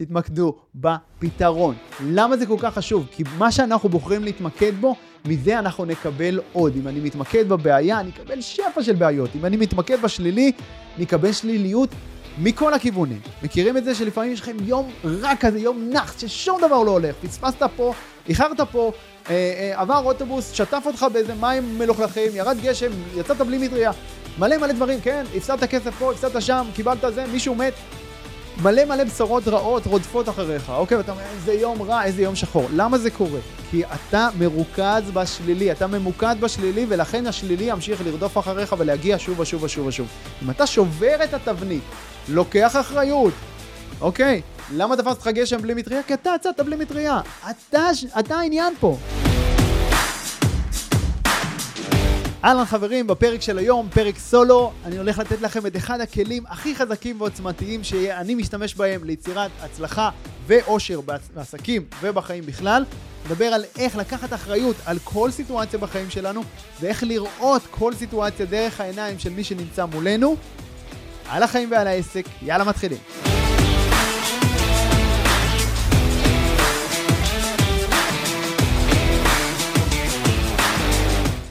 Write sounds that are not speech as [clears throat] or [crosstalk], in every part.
תתמקדו בפתרון. למה זה כל כך חשוב? כי מה שאנחנו בוחרים להתמקד בו, מזה אנחנו נקבל עוד. אם אני מתמקד בבעיה, אני אקבל שפע של בעיות. אם אני מתמקד בשלילי, אני אקבל שליליות מכל הכיוונים. מכירים את זה שלפעמים יש לכם יום רע כזה, יום נח, ששום דבר לא הולך. פספסת פה, איחרת פה, אה, אה, עבר אוטובוס, שטף אותך באיזה מים מלוכלכים, ירד גשם, יצאת בלי מטריה. מלא מלא דברים, כן? הפסדת כסף פה, הפסדת שם, קיבלת זה, מישהו מת. מלא מלא בשורות רעות רודפות אחריך, אוקיי? ואתה אומר, איזה יום רע, איזה יום שחור. למה זה קורה? כי אתה מרוכז בשלילי, אתה ממוקד בשלילי, ולכן השלילי ימשיך לרדוף אחריך ולהגיע שוב ושוב ושוב ושוב. אם אתה שובר את התבנית, לוקח אחריות, אוקיי? למה תפסת לך גשם בלי מטריה? כי אתה יצאת בלי מטריה. אתה, אתה העניין פה. אהלן חברים, בפרק של היום, פרק סולו, אני הולך לתת לכם את אחד הכלים הכי חזקים ועוצמתיים שאני משתמש בהם ליצירת הצלחה ואושר בעסקים ובחיים בכלל. נדבר על איך לקחת אחריות על כל סיטואציה בחיים שלנו ואיך לראות כל סיטואציה דרך העיניים של מי שנמצא מולנו. על החיים ועל העסק, יאללה מתחילים.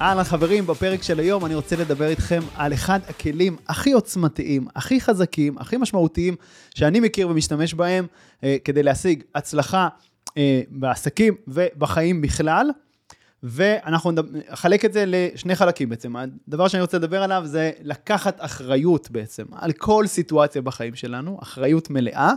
אהלן חברים, בפרק של היום אני רוצה לדבר איתכם על אחד הכלים הכי עוצמתיים, הכי חזקים, הכי משמעותיים שאני מכיר ומשתמש בהם אה, כדי להשיג הצלחה אה, בעסקים ובחיים בכלל. ואנחנו נחלק את זה לשני חלקים בעצם. הדבר שאני רוצה לדבר עליו זה לקחת אחריות בעצם על כל סיטואציה בחיים שלנו, אחריות מלאה.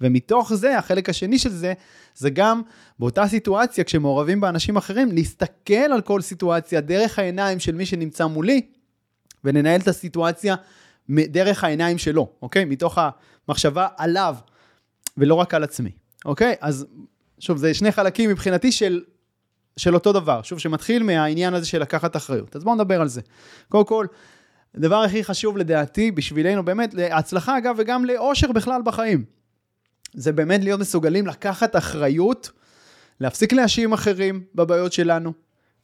ומתוך זה, החלק השני של זה, זה גם באותה סיטואציה, כשמעורבים באנשים אחרים, להסתכל על כל סיטואציה דרך העיניים של מי שנמצא מולי, ולנהל את הסיטואציה דרך העיניים שלו, אוקיי? מתוך המחשבה עליו, ולא רק על עצמי, אוקיי? אז שוב, זה שני חלקים מבחינתי של, של אותו דבר, שוב, שמתחיל מהעניין הזה של לקחת אחריות. אז בואו נדבר על זה. קודם כל, הדבר הכי חשוב לדעתי, בשבילנו באמת, להצלחה אגב, וגם לאושר בכלל בחיים. זה באמת להיות מסוגלים לקחת אחריות, להפסיק להאשים אחרים בבעיות שלנו,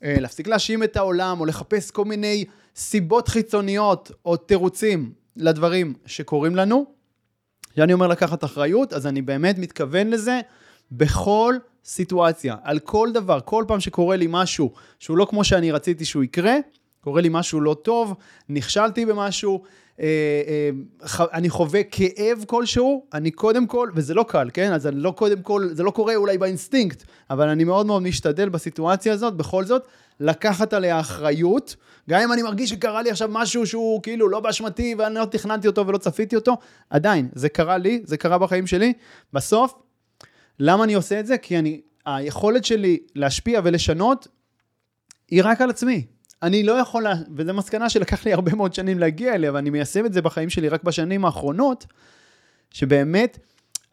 אה, להפסיק להאשים את העולם או לחפש כל מיני סיבות חיצוניות או תירוצים לדברים שקורים לנו. כשאני אומר לקחת אחריות, אז אני באמת מתכוון לזה בכל סיטואציה, על כל דבר, כל פעם שקורה לי משהו שהוא לא כמו שאני רציתי שהוא יקרה, קורה לי משהו לא טוב, נכשלתי במשהו, אני חווה כאב כלשהו, אני קודם כל, וזה לא קל, כן? אז אני לא קודם כל, זה לא קורה אולי באינסטינקט, אבל אני מאוד מאוד משתדל בסיטואציה הזאת, בכל זאת, לקחת עליה אחריות. גם אם אני מרגיש שקרה לי עכשיו משהו שהוא כאילו לא באשמתי ואני לא תכננתי אותו ולא צפיתי אותו, עדיין, זה קרה לי, זה קרה בחיים שלי. בסוף, למה אני עושה את זה? כי אני, היכולת שלי להשפיע ולשנות היא רק על עצמי. אני לא יכול. וזו מסקנה שלקח לי הרבה מאוד שנים להגיע אליה, ואני מיישם את זה בחיים שלי רק בשנים האחרונות, שבאמת,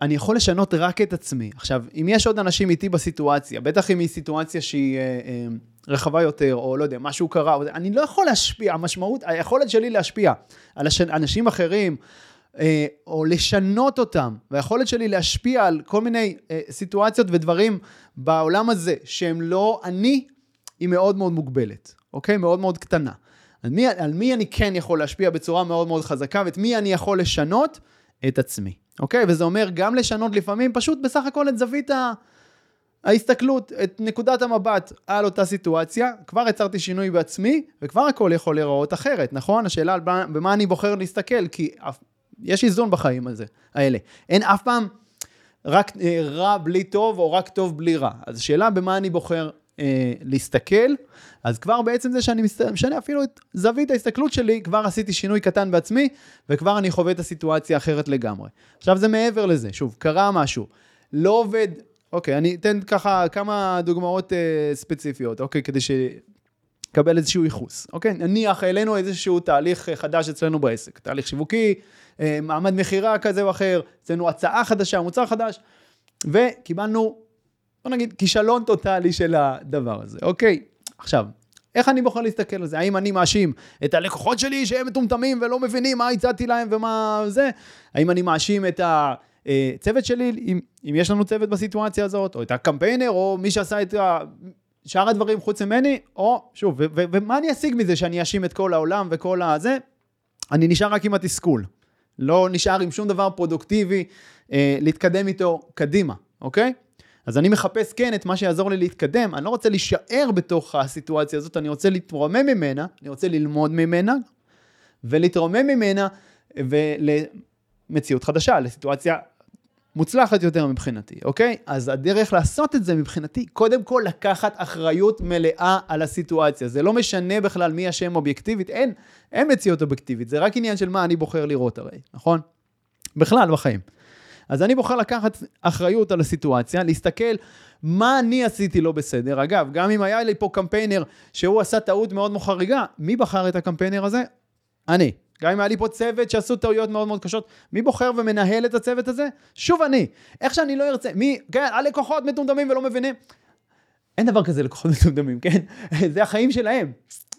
אני יכול לשנות רק את עצמי. עכשיו, אם יש עוד אנשים איתי בסיטואציה, בטח אם היא סיטואציה שהיא אה, אה, רחבה יותר, או לא יודע, משהו קרה, אני לא יכול להשפיע, המשמעות, היכולת שלי להשפיע על אנשים אחרים, אה, או לשנות אותם, והיכולת שלי להשפיע על כל מיני אה, סיטואציות ודברים בעולם הזה, שהם לא אני, היא מאוד מאוד מוגבלת. אוקיי? מאוד מאוד קטנה. על מי, על מי אני כן יכול להשפיע בצורה מאוד מאוד חזקה, ואת מי אני יכול לשנות? את עצמי, אוקיי? וזה אומר גם לשנות לפעמים פשוט בסך הכל את זווית ה... ההסתכלות, את נקודת המבט על אותה סיטואציה, כבר יצרתי שינוי בעצמי, וכבר הכל יכול להיראות אחרת, נכון? השאלה על במה אני בוחר להסתכל, כי יש איזון בחיים הזה, האלה. אין אף פעם רק אה, רע בלי טוב, או רק טוב בלי רע. אז השאלה במה אני בוחר אה, להסתכל, אז כבר בעצם זה שאני משנה אפילו את זווית ההסתכלות שלי, כבר עשיתי שינוי קטן בעצמי, וכבר אני חווה את הסיטואציה אחרת לגמרי. עכשיו זה מעבר לזה, שוב, קרה משהו, לא עובד, אוקיי, אני אתן ככה כמה דוגמאות אה, ספציפיות, אוקיי, כדי שקבל איזשהו ייחוס, אוקיי? נניח העלינו איזשהו תהליך חדש אצלנו בעסק, תהליך שיווקי, אה, מעמד מכירה כזה או אחר, אצלנו הצעה חדשה, מוצר חדש, וקיבלנו בוא נגיד, כישלון טוטאלי של הדבר הזה, אוקיי? עכשיו, איך אני בוחר להסתכל על זה? האם אני מאשים את הלקוחות שלי שהם מטומטמים ולא מבינים מה הצעתי להם ומה זה? האם אני מאשים את הצוות שלי, אם, אם יש לנו צוות בסיטואציה הזאת, או את הקמפיינר, או מי שעשה את שאר הדברים חוץ ממני, או שוב, ומה אני אשיג מזה שאני אאשים את כל העולם וכל הזה? אני נשאר רק עם התסכול. לא נשאר עם שום דבר פרודוקטיבי אה, להתקדם איתו קדימה, אוקיי? אז אני מחפש כן את מה שיעזור לי להתקדם, אני לא רוצה להישאר בתוך הסיטואציה הזאת, אני רוצה להתרומם ממנה, אני רוצה ללמוד ממנה, ולהתרומם ממנה ולמציאות חדשה, לסיטואציה מוצלחת יותר מבחינתי, אוקיי? אז הדרך לעשות את זה מבחינתי, קודם כל לקחת אחריות מלאה על הסיטואציה. זה לא משנה בכלל מי אשם אובייקטיבית, אין, אין מציאות אובייקטיבית, זה רק עניין של מה אני בוחר לראות הרי, נכון? בכלל בחיים. אז אני בוחר לקחת אחריות על הסיטואציה, להסתכל מה אני עשיתי לא בסדר. אגב, גם אם היה לי פה קמפיינר שהוא עשה טעות מאוד מאוד חריגה, מי בחר את הקמפיינר הזה? אני. גם אם היה לי פה צוות שעשו טעויות מאוד מאוד קשות, מי בוחר ומנהל את הצוות הזה? שוב אני. איך שאני לא ארצה, מי, כן, הלקוחות מטומטמים ולא מבינים. אין דבר כזה לקוחות מטומטמים, כן? [laughs] זה החיים שלהם.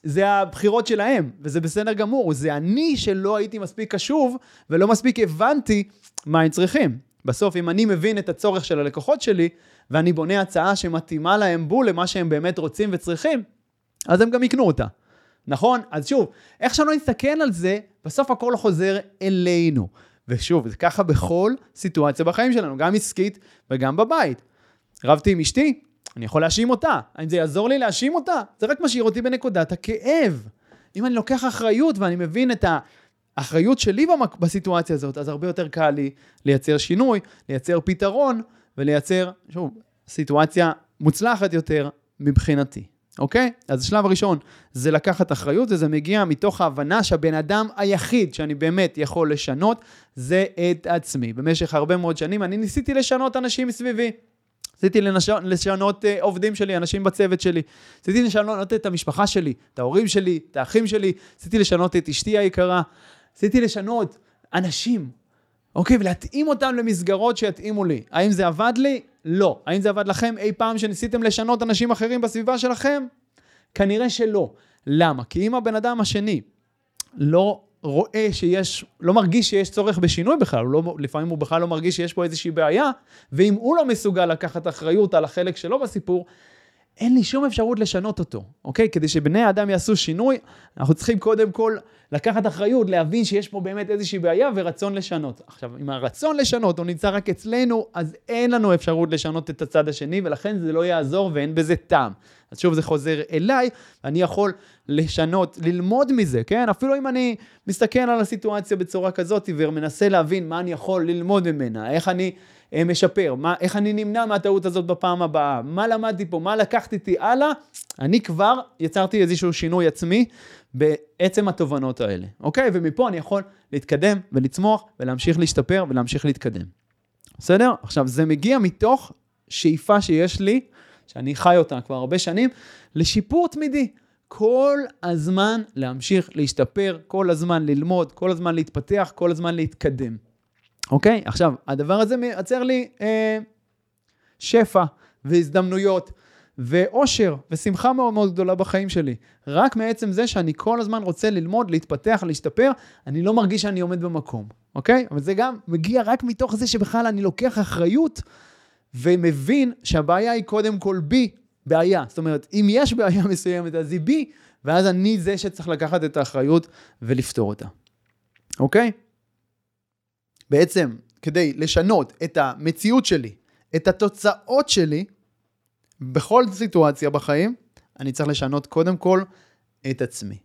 זה הבחירות שלהם, וזה בסדר גמור. זה אני שלא הייתי מספיק קשוב ולא מספיק הבנתי מה הם צריכים. בסוף, אם אני מבין את הצורך של הלקוחות שלי, ואני בונה הצעה שמתאימה להם בול למה שהם באמת רוצים וצריכים, אז הם גם יקנו אותה. נכון? אז שוב, איך שלא נסתכל על זה, בסוף הכל חוזר אלינו. ושוב, זה ככה בכל סיטואציה בחיים שלנו, גם עסקית וגם בבית. רבתי עם אשתי, אני יכול להאשים אותה. האם זה יעזור לי להאשים אותה? זה רק משאיר אותי בנקודת הכאב. אם אני לוקח אחריות ואני מבין את האחריות שלי בסיטואציה הזאת, אז הרבה יותר קל לי לייצר שינוי, לייצר פתרון ולייצר, שוב, סיטואציה מוצלחת יותר מבחינתי. אוקיי? אז השלב הראשון זה לקחת אחריות, וזה מגיע מתוך ההבנה שהבן אדם היחיד שאני באמת יכול לשנות, זה את עצמי. במשך הרבה מאוד שנים אני ניסיתי לשנות אנשים מסביבי. ניסיתי לשנות, לשנות uh, עובדים שלי, אנשים בצוות שלי. ניסיתי לשנות את המשפחה שלי, את ההורים שלי, את האחים שלי. ניסיתי לשנות את אשתי היקרה. ניסיתי לשנות אנשים, אוקיי? ולהתאים אותם למסגרות שיתאימו לי. האם זה עבד לי? לא. האם זה עבד לכם אי פעם שניסיתם לשנות אנשים אחרים בסביבה שלכם? כנראה שלא. למה? כי אם הבן אדם השני לא רואה שיש, לא מרגיש שיש צורך בשינוי בכלל, לא, לפעמים הוא בכלל לא מרגיש שיש פה איזושהי בעיה, ואם הוא לא מסוגל לקחת אחריות על החלק שלו בסיפור, אין לי שום אפשרות לשנות אותו, אוקיי? כדי שבני האדם יעשו שינוי, אנחנו צריכים קודם כל לקחת אחריות, להבין שיש פה באמת איזושהי בעיה ורצון לשנות. עכשיו, אם הרצון לשנות הוא נמצא רק אצלנו, אז אין לנו אפשרות לשנות את הצד השני, ולכן זה לא יעזור ואין בזה טעם. אז שוב, זה חוזר אליי, אני יכול לשנות, ללמוד מזה, כן? אפילו אם אני מסתכל על הסיטואציה בצורה כזאת ומנסה להבין מה אני יכול ללמוד ממנה, איך אני משפר, מה, איך אני נמנע מהטעות הזאת בפעם הבאה, מה למדתי פה, מה לקחתי איתי הלאה, אני כבר יצרתי איזשהו שינוי עצמי בעצם התובנות האלה, אוקיי? ומפה אני יכול להתקדם ולצמוח ולהמשיך להשתפר ולהמשיך להתקדם. בסדר? עכשיו, זה מגיע מתוך שאיפה שיש לי, שאני חי אותה כבר הרבה שנים, לשיפור תמידי. כל הזמן להמשיך להשתפר, כל הזמן ללמוד, כל הזמן להתפתח, כל הזמן להתקדם. אוקיי? עכשיו, הדבר הזה מייצר לי אה, שפע והזדמנויות ואושר ושמחה מאוד מאוד גדולה בחיים שלי. רק מעצם זה שאני כל הזמן רוצה ללמוד, להתפתח, להשתפר, אני לא מרגיש שאני עומד במקום, אוקיי? אבל זה גם מגיע רק מתוך זה שבכלל אני לוקח אחריות ומבין שהבעיה היא קודם כל בי, בעיה. זאת אומרת, אם יש בעיה [laughs] מסוימת, אז היא בי, ואז אני זה שצריך לקחת את האחריות ולפתור אותה, אוקיי? בעצם, כדי לשנות את המציאות שלי, את התוצאות שלי, בכל סיטואציה בחיים, אני צריך לשנות קודם כל את עצמי.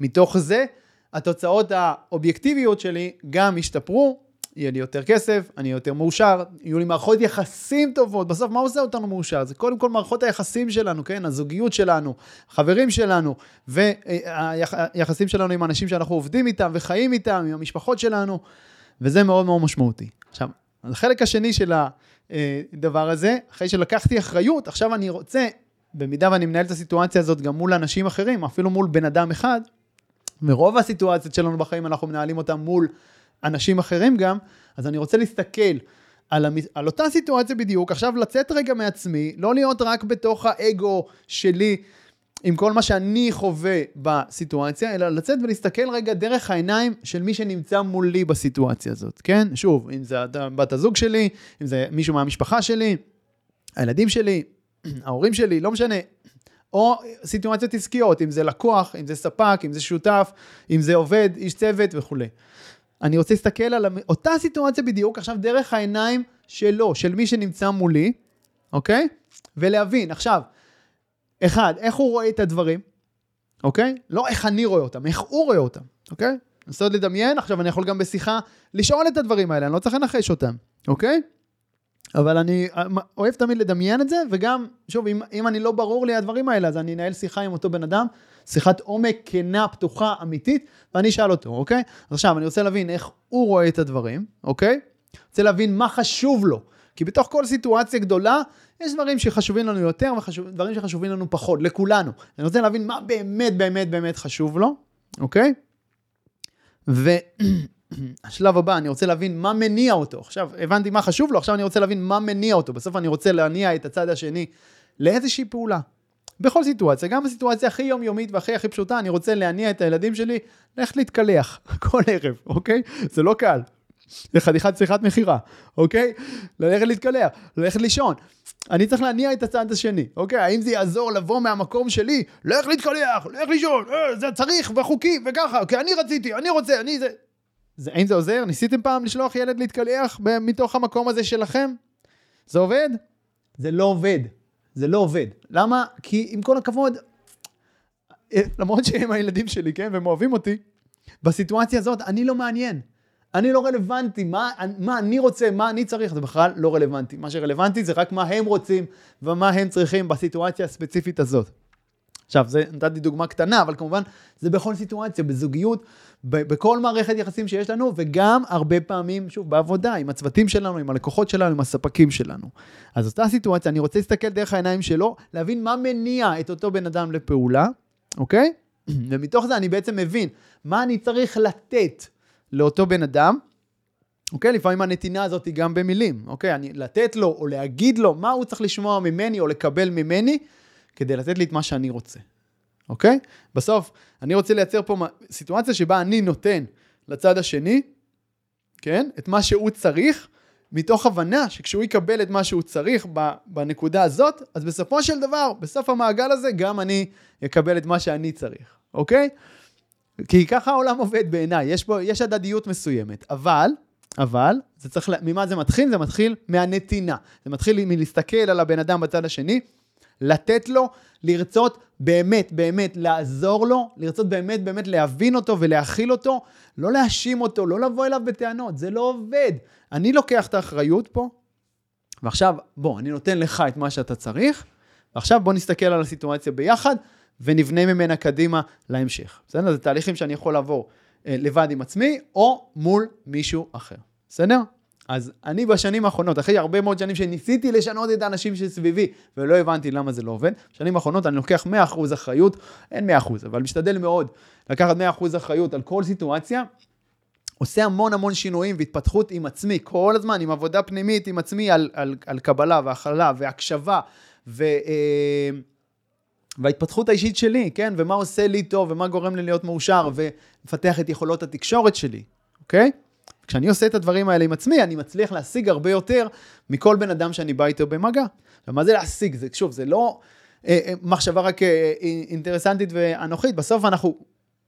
מתוך זה, התוצאות האובייקטיביות שלי גם ישתפרו, יהיה לי יותר כסף, אני יותר מאושר, יהיו לי מערכות יחסים טובות. בסוף, מה עושה אותנו מאושר? זה קודם כל מערכות היחסים שלנו, כן? הזוגיות שלנו, חברים שלנו, והיחסים שלנו עם האנשים שאנחנו עובדים איתם וחיים איתם, עם המשפחות שלנו. וזה מאוד מאוד משמעותי. עכשיו, החלק השני של הדבר הזה, אחרי שלקחתי אחריות, עכשיו אני רוצה, במידה ואני מנהל את הסיטואציה הזאת גם מול אנשים אחרים, אפילו מול בן אדם אחד, ורוב הסיטואציות שלנו בחיים אנחנו מנהלים אותם מול אנשים אחרים גם, אז אני רוצה להסתכל על, המ... על אותה סיטואציה בדיוק, עכשיו לצאת רגע מעצמי, לא להיות רק בתוך האגו שלי, עם כל מה שאני חווה בסיטואציה, אלא לצאת ולהסתכל רגע דרך העיניים של מי שנמצא מולי בסיטואציה הזאת, כן? שוב, אם זה בת הזוג שלי, אם זה מישהו מהמשפחה שלי, הילדים שלי, [clears throat] ההורים שלי, לא משנה. או סיטואציות עסקיות, אם זה לקוח, אם זה ספק, אם זה שותף, אם זה עובד, איש צוות וכולי. אני רוצה להסתכל על אותה סיטואציה בדיוק, עכשיו דרך העיניים שלו, של מי שנמצא מולי, אוקיי? ולהבין, עכשיו, אחד, איך הוא רואה את הדברים, אוקיי? לא איך אני רואה אותם, איך הוא רואה אותם, אוקיי? לנסות לדמיין, עכשיו אני יכול גם בשיחה לשאול את הדברים האלה, אני לא צריך לנחש אותם, אוקיי? אבל אני אה, אוהב תמיד לדמיין את זה, וגם, שוב, אם, אם אני לא ברור לי הדברים האלה, אז אני אנהל שיחה עם אותו בן אדם, שיחת עומק, כנה, פתוחה, אמיתית, ואני אשאל אותו, אוקיי? אז עכשיו, אני רוצה להבין איך הוא רואה את הדברים, אוקיי? רוצה להבין מה חשוב לו. כי בתוך כל סיטואציה גדולה, יש דברים שחשובים לנו יותר ודברים שחשובים לנו פחות, לכולנו. אני רוצה להבין מה באמת באמת באמת חשוב לו, אוקיי? והשלב [clears throat] הבא, אני רוצה להבין מה מניע אותו. עכשיו, הבנתי מה חשוב לו, עכשיו אני רוצה להבין מה מניע אותו. בסוף אני רוצה להניע את הצד השני לאיזושהי פעולה. בכל סיטואציה, גם בסיטואציה הכי יומיומית והכי הכי פשוטה, אני רוצה להניע את הילדים שלי ללכת להתקלח [laughs] כל ערב, אוקיי? זה לא קל. זה חתיכת שיחת מכירה, אוקיי? ללכת להתקלח, ללכת לישון. אני צריך להניע את הצד השני, אוקיי? האם זה יעזור לבוא מהמקום שלי, לך להתקלח, לך לישון, אה, זה צריך וחוקי וככה, כי אני רציתי, אני רוצה, אני זה... זה... האם זה עוזר? ניסיתם פעם לשלוח ילד להתקלח מתוך המקום הזה שלכם? זה עובד? זה לא עובד. זה לא עובד. למה? כי עם כל הכבוד, אה, למרות שהם הילדים שלי, כן, והם אוהבים אותי, בסיטואציה הזאת אני לא מעניין. אני לא רלוונטי, מה, מה אני רוצה, מה אני צריך, זה בכלל לא רלוונטי. מה שרלוונטי זה רק מה הם רוצים ומה הם צריכים בסיטואציה הספציפית הזאת. עכשיו, זה, נתתי דוגמה קטנה, אבל כמובן, זה בכל סיטואציה, בזוגיות, ב- בכל מערכת יחסים שיש לנו, וגם הרבה פעמים, שוב, בעבודה, עם הצוותים שלנו, עם הלקוחות שלנו, עם הספקים שלנו. אז אותה סיטואציה, אני רוצה להסתכל דרך העיניים שלו, להבין מה מניע את אותו בן אדם לפעולה, אוקיי? [clears throat] ומתוך זה אני בעצם מבין מה אני צריך לתת לאותו בן אדם, אוקיי? לפעמים הנתינה הזאת היא גם במילים, אוקיי? אני לתת לו או להגיד לו מה הוא צריך לשמוע ממני או לקבל ממני, כדי לתת לי את מה שאני רוצה, אוקיי? בסוף, אני רוצה לייצר פה סיטואציה שבה אני נותן לצד השני, כן? את מה שהוא צריך, מתוך הבנה שכשהוא יקבל את מה שהוא צריך בנקודה הזאת, אז בסופו של דבר, בסוף המעגל הזה, גם אני אקבל את מה שאני צריך, אוקיי? כי ככה העולם עובד בעיניי, יש פה, יש הדדיות מסוימת, אבל, אבל, זה צריך, ממה זה מתחיל? זה מתחיל מהנתינה. זה מתחיל מלהסתכל על הבן אדם בצד השני, לתת לו, לרצות באמת, באמת לעזור לו, לרצות באמת, באמת להבין אותו ולהכיל אותו, לא להאשים אותו, לא לבוא אליו בטענות, זה לא עובד. אני לוקח את האחריות פה, ועכשיו, בוא, אני נותן לך את מה שאתה צריך, ועכשיו בוא נסתכל על הסיטואציה ביחד, ונבנה ממנה קדימה להמשך. בסדר? זה תהליכים שאני יכול לעבור אה, לבד עם עצמי, או מול מישהו אחר. בסדר? אז אני בשנים האחרונות, אחרי הרבה מאוד שנים שניסיתי לשנות את האנשים שסביבי, ולא הבנתי למה זה לא עובד, בשנים האחרונות אני לוקח 100% אחריות, אין 100%, אבל משתדל מאוד לקחת 100% אחריות על כל סיטואציה, עושה המון המון שינויים והתפתחות עם עצמי, כל הזמן, עם עבודה פנימית עם עצמי על, על, על קבלה והכלה והקשבה, ו... אה, וההתפתחות האישית שלי, כן? ומה עושה לי טוב, ומה גורם לי להיות מאושר, ומפתח את יכולות התקשורת שלי, אוקיי? כשאני עושה את הדברים האלה עם עצמי, אני מצליח להשיג הרבה יותר מכל בן אדם שאני בא איתו במגע. ומה זה להשיג? זה, שוב, זה לא אה, אה, מחשבה רק אה, אינטרסנטית ואנוכית, בסוף אנחנו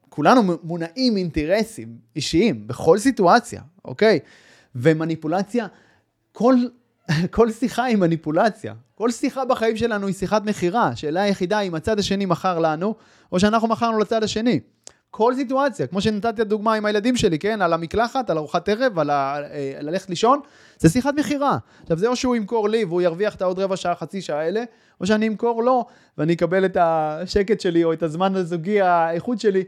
כולנו מונעים אינטרסים אישיים בכל סיטואציה, אוקיי? ומניפולציה, כל, [laughs] כל שיחה היא מניפולציה. כל שיחה בחיים שלנו היא שיחת מכירה. השאלה היחידה אם הצד השני מכר לנו, או שאנחנו מכרנו לצד השני. כל סיטואציה, כמו שנתתי דוגמה עם הילדים שלי, כן? על המקלחת, על ארוחת ערב, על. אה, ללכת לישון, זה שיחת מכירה. עכשיו, זה או שהוא ימכור לי והוא ירוויח את העוד רבע שעה, חצי שעה האלה, או שאני אמכור לו ואני אקבל את השקט שלי או את הזמן הזוגי, האיכות שלי,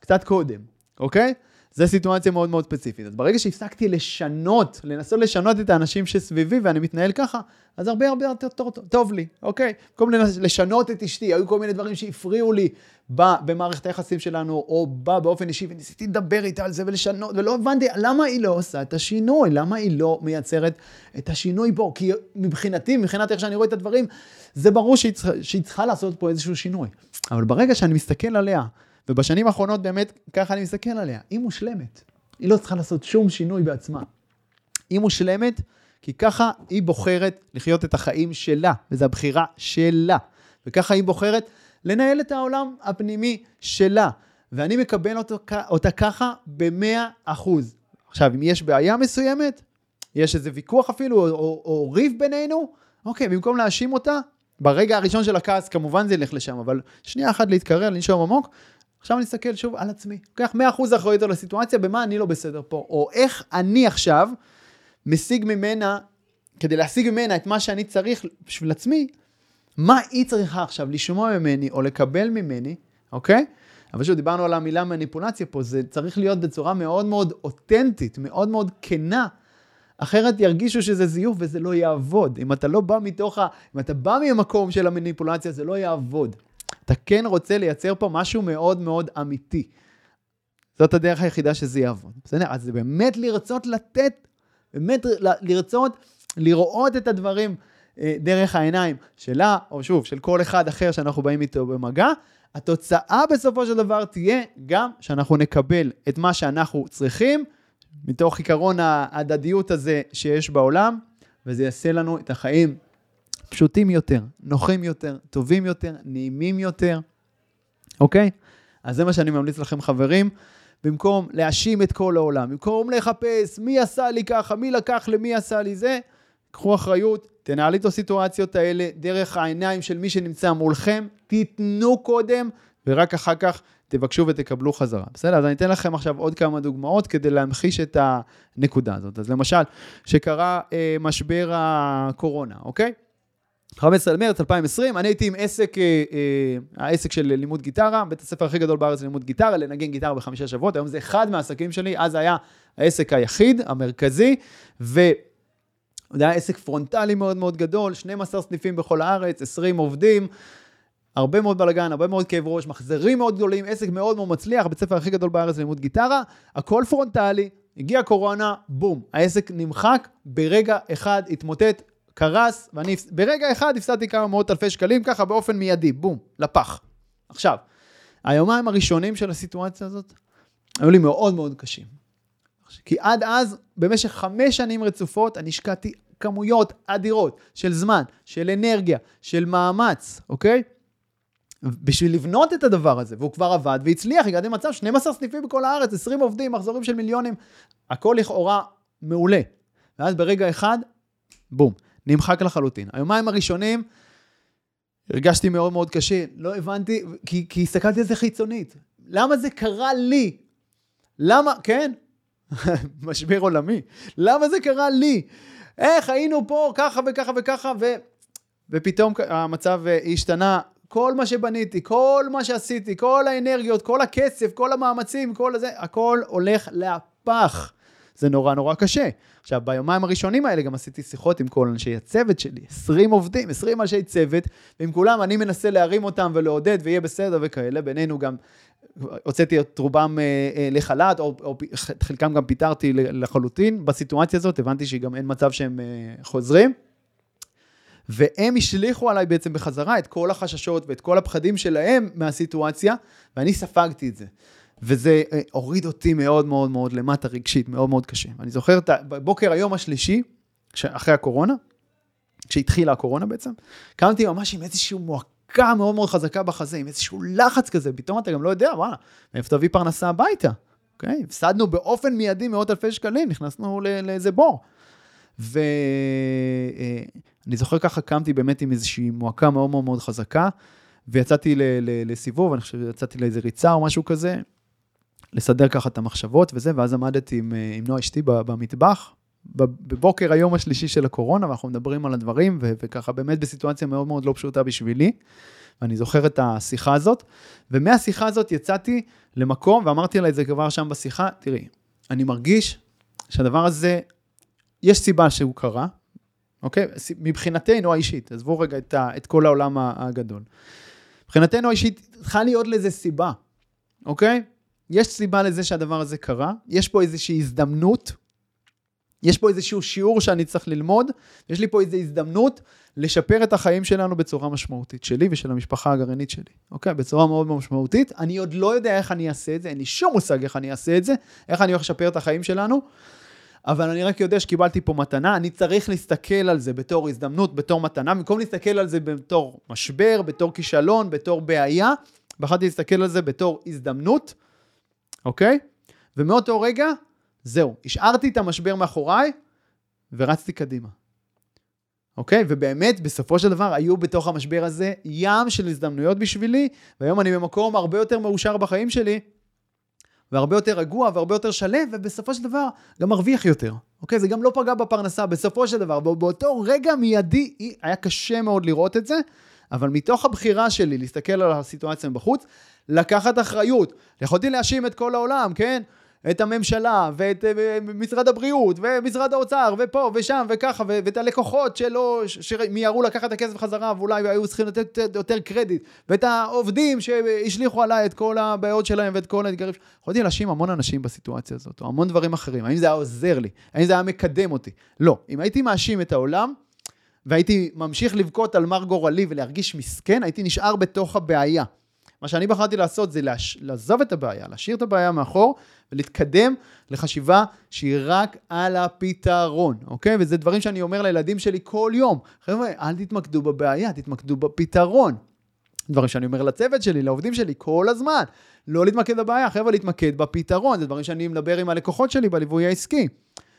קצת קודם, אוקיי? זו סיטואציה מאוד מאוד ספציפית. אז ברגע שהפסקתי לשנות, לנסות לשנות את האנשים שסביבי ואני מתנהל ככה, אז הרבה הרבה יותר טוב, טוב, טוב לי, אוקיי? במקום לשנות את אשתי, היו כל מיני דברים שהפריעו לי במערכת היחסים שלנו, או בא באופן אישי, וניסיתי לדבר איתה על זה ולשנות, ולא הבנתי למה היא לא עושה את השינוי, למה היא לא מייצרת את השינוי פה, כי מבחינתי, מבחינת איך שאני רואה את הדברים, זה ברור שהיא צריכה, שהיא צריכה לעשות פה איזשהו שינוי. אבל ברגע שאני מסתכל עליה, ובשנים האחרונות באמת ככה אני מסתכל עליה, היא מושלמת. היא לא צריכה לעשות שום שינוי בעצמה. היא מושלמת כי ככה היא בוחרת לחיות את החיים שלה, וזו הבחירה שלה. וככה היא בוחרת לנהל את העולם הפנימי שלה. ואני מקבל אותו, אותה ככה ב-100 אחוז. עכשיו, אם יש בעיה מסוימת, יש איזה ויכוח אפילו, או, או, או ריב בינינו, אוקיי, במקום להאשים אותה, ברגע הראשון של הכעס כמובן זה ילך לשם, אבל שנייה אחת להתקרר, לנשום עמוק, עכשיו אני אסתכל שוב על עצמי. לוקח 100% אחריות על הסיטואציה, במה אני לא בסדר פה, או איך אני עכשיו משיג ממנה, כדי להשיג ממנה את מה שאני צריך בשביל עצמי, מה היא צריכה עכשיו לשמוע ממני או לקבל ממני, אוקיי? אבל שוב, דיברנו על המילה מניפולציה פה, זה צריך להיות בצורה מאוד מאוד אותנטית, מאוד מאוד כנה. אחרת ירגישו שזה זיוף וזה לא יעבוד. אם אתה לא בא מתוך ה... אם אתה בא ממקום של המניפולציה, זה לא יעבוד. אתה כן רוצה לייצר פה משהו מאוד מאוד אמיתי. זאת הדרך היחידה שזה יעבוד. בסדר? אז זה באמת לרצות לתת, באמת לרצות לראות את הדברים אה, דרך העיניים שלה, או שוב, של כל אחד אחר שאנחנו באים איתו במגע. התוצאה בסופו של דבר תהיה גם שאנחנו נקבל את מה שאנחנו צריכים, מתוך עיקרון ההדדיות הזה שיש בעולם, וזה יעשה לנו את החיים פשוטים יותר, נוחים יותר, טובים יותר, נעימים יותר, אוקיי? אז זה מה שאני ממליץ לכם, חברים. במקום להאשים את כל העולם, במקום לחפש מי עשה לי ככה, מי לקח למי עשה לי זה, קחו אחריות, תנהלי את הסיטואציות האלה דרך העיניים של מי שנמצא מולכם, תיתנו קודם, ורק אחר כך תבקשו ותקבלו חזרה. בסדר? אז אני אתן לכם עכשיו עוד כמה דוגמאות כדי להמחיש את הנקודה הזאת. אז למשל, שקרה אה, משבר הקורונה, אוקיי? 15 למרץ 2020, אני הייתי עם עסק, אה, אה, העסק של לימוד גיטרה, בית הספר הכי גדול בארץ ללימוד גיטרה, לנגן גיטרה בחמישה שבועות, היום זה אחד מהעסקים שלי, אז היה העסק היחיד, המרכזי, ו... זה היה עסק פרונטלי מאוד מאוד גדול, 12 סניפים בכל הארץ, 20 עובדים, הרבה מאוד בלאגן, הרבה מאוד כאב ראש, מחזורים מאוד גדולים, עסק מאוד מאוד מצליח, בית הספר הכי גדול בארץ ללימוד גיטרה, הכל פרונטלי, הגיעה קורונה, בום, העסק נמחק, ברגע אחד התמוטט, קרס, ואני ברגע אחד הפסדתי כמה מאות אלפי שקלים, ככה באופן מיידי, בום, לפח. עכשיו, היומיים הראשונים של הסיטואציה הזאת היו לי מאוד מאוד קשים. כי עד אז, במשך חמש שנים רצופות, אני השקעתי כמויות אדירות של זמן, של אנרגיה, של מאמץ, אוקיי? בשביל לבנות את הדבר הזה, והוא כבר עבד והצליח, הגעתי למצב 12 סניפים בכל הארץ, 20 עובדים, מחזורים של מיליונים, הכל לכאורה מעולה. ואז ברגע אחד, בום, נמחק לחלוטין. היומיים הראשונים, הרגשתי מאוד מאוד קשה, לא הבנתי, כי, כי הסתכלתי על זה חיצונית. למה זה קרה לי? למה, כן, [laughs] משבר עולמי, למה זה קרה לי? איך היינו פה ככה וככה וככה, ו... ופתאום המצב אה, השתנה, כל מה שבניתי, כל מה שעשיתי, כל האנרגיות, כל הכסף, כל המאמצים, כל הזה, הכל הולך להפח. זה נורא נורא קשה. עכשיו, ביומיים הראשונים האלה גם עשיתי שיחות עם כל אנשי הצוות שלי, 20 עובדים, 20 אנשי צוות, ועם כולם אני מנסה להרים אותם ולעודד ויהיה בסדר וכאלה, בינינו גם הוצאתי את רובם אה, אה, לחל"ת, או, או חלקם גם פיטרתי לחלוטין. בסיטואציה הזאת הבנתי שגם אין מצב שהם אה, חוזרים. והם השליכו עליי בעצם בחזרה את כל החששות ואת כל הפחדים שלהם מהסיטואציה, ואני ספגתי את זה. וזה הוריד אותי מאוד מאוד מאוד למטה רגשית, מאוד מאוד קשה. אני זוכר את בבוקר היום השלישי, אחרי הקורונה, כשהתחילה הקורונה בעצם, קמתי ממש עם איזושהי מועקה מאוד מאוד חזקה בחזה, עם איזשהו לחץ כזה, פתאום אתה גם לא יודע, וואלה, מאיפה תביא פרנסה הביתה, אוקיי? הפסדנו באופן מיידי מאות אלפי שקלים, נכנסנו לאיזה בור. ואני אה, זוכר ככה קמתי באמת עם איזושהי מועקה מאוד מאוד מאוד חזקה, ויצאתי לסיבוב, אני חושב שיצאתי לאיזה ריצה או משהו כזה, לסדר ככה את המחשבות וזה, ואז עמדתי עם, אה, עם נועה אשתי במטבח, בבוקר היום השלישי של הקורונה, ואנחנו מדברים על הדברים, ו- וככה באמת בסיטואציה מאוד מאוד לא פשוטה בשבילי. ואני זוכר את השיחה הזאת, ומהשיחה הזאת יצאתי למקום, ואמרתי לה את זה כבר שם בשיחה, תראי, אני מרגיש שהדבר הזה, יש סיבה שהוא קרה, אוקיי? מבחינתנו האישית, עזבו רגע את, ה- את כל העולם הגדול. מבחינתנו האישית, צריכה להיות לזה סיבה, אוקיי? יש סיבה לזה שהדבר הזה קרה, יש פה איזושהי הזדמנות, יש פה איזשהו שיעור שאני צריך ללמוד, יש לי פה איזו הזדמנות לשפר את החיים שלנו בצורה משמעותית, שלי ושל המשפחה הגרעינית שלי, אוקיי? בצורה מאוד משמעותית. אני עוד לא יודע איך אני אעשה את זה, אין לי שום מושג איך אני אעשה את זה, איך אני הולך לשפר את החיים שלנו, אבל אני רק יודע שקיבלתי פה מתנה, אני צריך להסתכל על זה בתור הזדמנות, בתור מתנה, במקום להסתכל על זה בתור משבר, בתור כישלון, בתור בעיה, בחרתי להסתכל על זה בתור הזדמנות. אוקיי? ומאותו רגע זהו, השארתי את המשבר מאחוריי ורצתי קדימה. אוקיי? ובאמת, בסופו של דבר, היו בתוך המשבר הזה ים של הזדמנויות בשבילי, והיום אני במקום הרבה יותר מאושר בחיים שלי, והרבה יותר רגוע והרבה יותר שלם, ובסופו של דבר גם מרוויח יותר. אוקיי? זה גם לא פגע בפרנסה, בסופו של דבר. באותו רגע מיידי, היה קשה מאוד לראות את זה, אבל מתוך הבחירה שלי להסתכל על הסיטואציה מבחוץ, לקחת אחריות. יכולתי להאשים את כל העולם, כן? את הממשלה, ואת אה, משרד הבריאות, ומשרד האוצר, ופה ושם, וככה, ואת הלקוחות שלא, שמיהרו לקחת את הכסף חזרה, ואולי היו צריכים לתת יותר קרדיט, ואת העובדים שהשליכו עליי את כל הבעיות שלהם ואת כל האתגרים. יכולתי להאשים המון אנשים בסיטואציה הזאת, או המון דברים אחרים. האם זה היה עוזר לי? האם זה היה מקדם אותי? לא. אם הייתי מאשים את העולם, והייתי ממשיך לבכות על מר גורלי ולהרגיש מסכן, הייתי נשאר בתוך הבעיה. מה שאני בחרתי לעשות זה לש... לעזוב את הבעיה, להשאיר את הבעיה מאחור ולהתקדם לחשיבה שהיא רק על הפתרון, אוקיי? וזה דברים שאני אומר לילדים שלי כל יום. חבר'ה, אל תתמקדו בבעיה, תתמקדו בפתרון. דברים שאני אומר לצוות שלי, לעובדים שלי, כל הזמן. לא להתמקד בבעיה, חבר'ה, להתמקד בפתרון. זה דברים שאני מדבר עם הלקוחות שלי בליווי העסקי.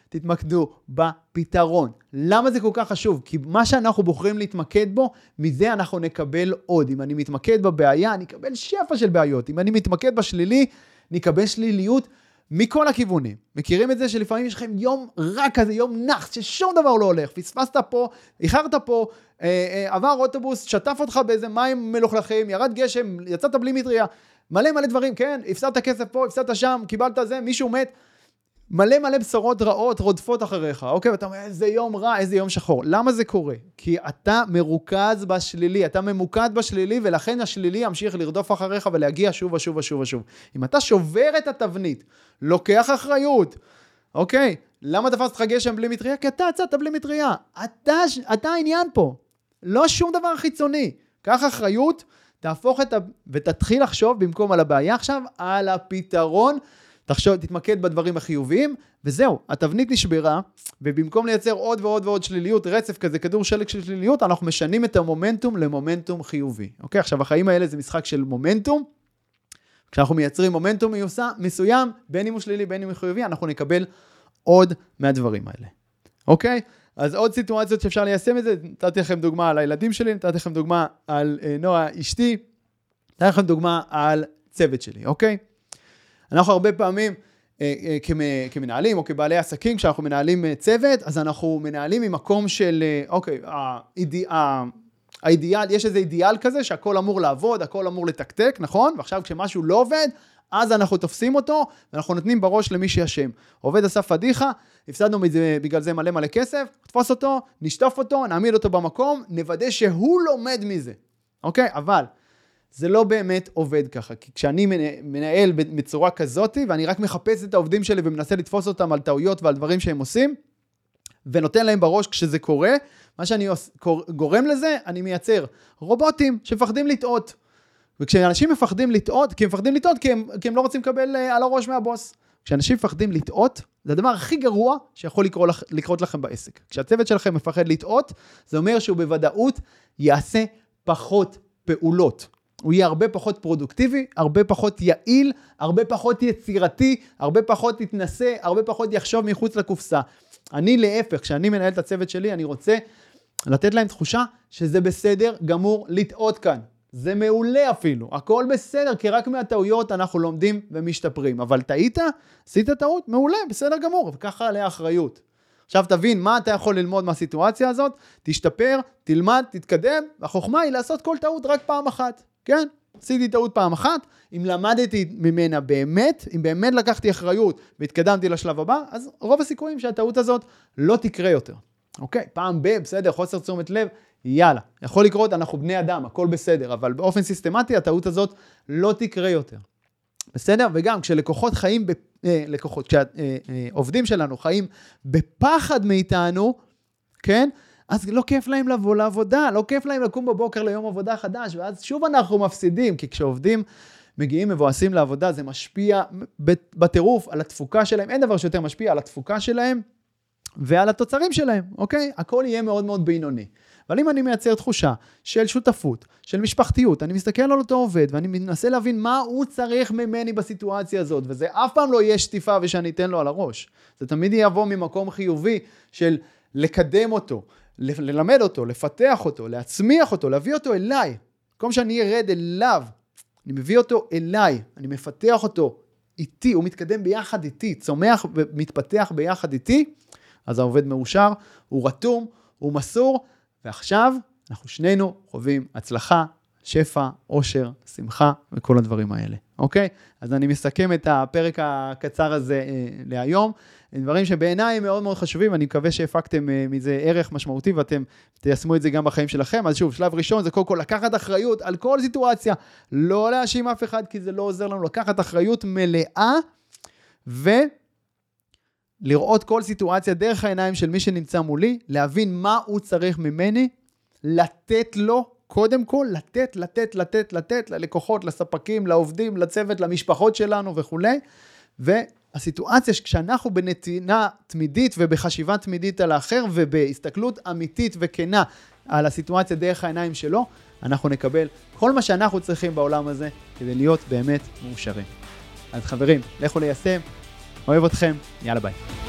תתמקדו בפתרון. למה זה כל כך חשוב? כי מה שאנחנו בוחרים להתמקד בו, מזה אנחנו נקבל עוד. אם אני מתמקד בבעיה, אני אקבל שפע של בעיות. אם אני מתמקד בשלילי, נקבל שליליות מכל הכיוונים. מכירים את זה שלפעמים יש לכם יום רע כזה, יום נח, ששום דבר לא הולך, פספסת פה, איחרת פה, אה, אה, עבר אוטובוס, שטף אותך באיזה מים מלוכלכים, ירד גשם, יצאת בלי מטריה, מלא מלא דברים, כן, הפסדת כסף פה, הפסדת שם, קיבלת זה, מישהו מת. מלא מלא בשורות רעות רודפות אחריך, אוקיי? ואתה אומר, איזה יום רע, איזה יום שחור. למה זה קורה? כי אתה מרוכז בשלילי, אתה ממוקד בשלילי, ולכן השלילי ימשיך לרדוף אחריך ולהגיע שוב ושוב ושוב ושוב. אם אתה שובר את התבנית, לוקח אחריות, אוקיי? למה תפסת לך גשם בלי מטריה? כי אתה יצאת בלי מטריה. אתה, אתה העניין פה. לא שום דבר חיצוני. קח אחריות, תהפוך את ה... ותתחיל לחשוב במקום על הבעיה עכשיו, על הפתרון. תחשוב, תתמקד בדברים החיוביים, וזהו, התבנית נשברה, ובמקום לייצר עוד ועוד ועוד שליליות, רצף כזה, כדור שלג של שליליות, אנחנו משנים את המומנטום למומנטום חיובי. אוקיי? עכשיו, החיים האלה זה משחק של מומנטום. כשאנחנו מייצרים מומנטום מסוים, בין אם הוא שלילי, בין אם הוא חיובי, אנחנו נקבל עוד מהדברים האלה. אוקיי? אז עוד סיטואציות שאפשר ליישם את זה, נתתי לכם דוגמה על הילדים שלי, נתתי לכם דוגמה על אה, נועה אשתי, נתתי לכם דוגמה על צוות שלי, אוקיי? אנחנו הרבה פעמים אה, אה, כמנהלים או כבעלי עסקים, כשאנחנו מנהלים אה, צוות, אז אנחנו מנהלים ממקום של, אוקיי, האידיאל, יש איזה אידיאל כזה שהכל אמור לעבוד, הכל אמור לתקתק, נכון? ועכשיו כשמשהו לא עובד, אז אנחנו תופסים אותו, ואנחנו נותנים בראש למי שאשם. עובד עשה פדיחה, הפסדנו מזה, בגלל זה מלא מלא כסף, נתפוס אותו, נשטוף אותו, נעמיד אותו במקום, נוודא שהוא לומד מזה, אוקיי? אבל זה לא באמת עובד ככה, כי כשאני מנהל בצורה כזאת, ואני רק מחפש את העובדים שלי ומנסה לתפוס אותם על טעויות ועל דברים שהם עושים, ונותן להם בראש כשזה קורה, מה שאני גורם לזה, אני מייצר רובוטים שמפחדים לטעות. וכשאנשים מפחדים לטעות, כי הם מפחדים לטעות כי הם, כי הם לא רוצים לקבל אה, על הראש מהבוס. כשאנשים מפחדים לטעות, זה הדבר הכי גרוע שיכול לקרות, לכ, לקרות לכם בעסק. כשהצוות שלכם מפחד לטעות, זה אומר שהוא בוודאות יעשה פחות פעולות. הוא יהיה הרבה פחות פרודוקטיבי, הרבה פחות יעיל, הרבה פחות יצירתי, הרבה פחות יתנסה, הרבה פחות יחשוב מחוץ לקופסה. אני להפך, כשאני מנהל את הצוות שלי, אני רוצה לתת להם תחושה שזה בסדר גמור לטעות כאן. זה מעולה אפילו, הכל בסדר, כי רק מהטעויות אנחנו לומדים ומשתפרים. אבל טעית? עשית טעות? מעולה, בסדר גמור, וככה עליה אחריות. עכשיו תבין מה אתה יכול ללמוד מהסיטואציה הזאת, תשתפר, תלמד, תתקדם, והחוכמה היא לעשות כל טעות רק פעם אחת. כן, עשיתי טעות פעם אחת, אם למדתי ממנה באמת, אם באמת לקחתי אחריות והתקדמתי לשלב הבא, אז רוב הסיכויים שהטעות הזאת לא תקרה יותר. אוקיי, פעם ב, בסדר, חוסר תשומת לב, יאללה, יכול לקרות, אנחנו בני אדם, הכל בסדר, אבל באופן סיסטמטי הטעות הזאת לא תקרה יותר. בסדר? וגם כשלקוחות חיים, ב... אה, לקוחות, כשעובדים שלנו חיים בפחד מאיתנו, כן? אז לא כיף להם לבוא לעבודה, לא כיף להם לקום בבוקר ליום עבודה חדש, ואז שוב אנחנו מפסידים, כי כשעובדים מגיעים מבואסים לעבודה, זה משפיע בטירוף על התפוקה שלהם, אין דבר שיותר משפיע על התפוקה שלהם ועל התוצרים שלהם, אוקיי? הכל יהיה מאוד מאוד בינוני. אבל אם אני מייצר תחושה של שותפות, של משפחתיות, אני מסתכל על אותו עובד ואני מנסה להבין מה הוא צריך ממני בסיטואציה הזאת, וזה אף פעם לא יהיה שטיפה ושאני אתן לו על הראש. זה תמיד יבוא ממקום חיובי של לקדם אותו, ללמד אותו, לפתח אותו, להצמיח אותו, להביא אותו אליי. במקום שאני ארד אליו, אני מביא אותו אליי, אני מפתח אותו איתי, הוא מתקדם ביחד איתי, צומח ומתפתח ביחד איתי, אז העובד מאושר, הוא רתום, הוא מסור, ועכשיו אנחנו שנינו חווים הצלחה, שפע, אושר, שמחה וכל הדברים האלה, אוקיי? אז אני מסכם את הפרק הקצר הזה אה, להיום. דברים שבעיניי הם מאוד מאוד חשובים, אני מקווה שהפקתם אה, מזה ערך משמעותי ואתם תיישמו את זה גם בחיים שלכם. אז שוב, שלב ראשון זה קודם כל לקחת אחריות על כל סיטואציה, לא להאשים אף אחד כי זה לא עוזר לנו, לקחת אחריות מלאה ולראות כל סיטואציה דרך העיניים של מי שנמצא מולי, להבין מה הוא צריך ממני, לתת לו קודם כל לתת, לתת, לתת, לתת ללקוחות, לספקים, לעובדים, לצוות, למשפחות שלנו וכולי. והסיטואציה שכשאנחנו בנתינה תמידית ובחשיבה תמידית על האחר ובהסתכלות אמיתית וכנה על הסיטואציה דרך העיניים שלו, אנחנו נקבל כל מה שאנחנו צריכים בעולם הזה כדי להיות באמת מאושרים. אז חברים, לכו ליישם, אוהב אתכם, יאללה ביי.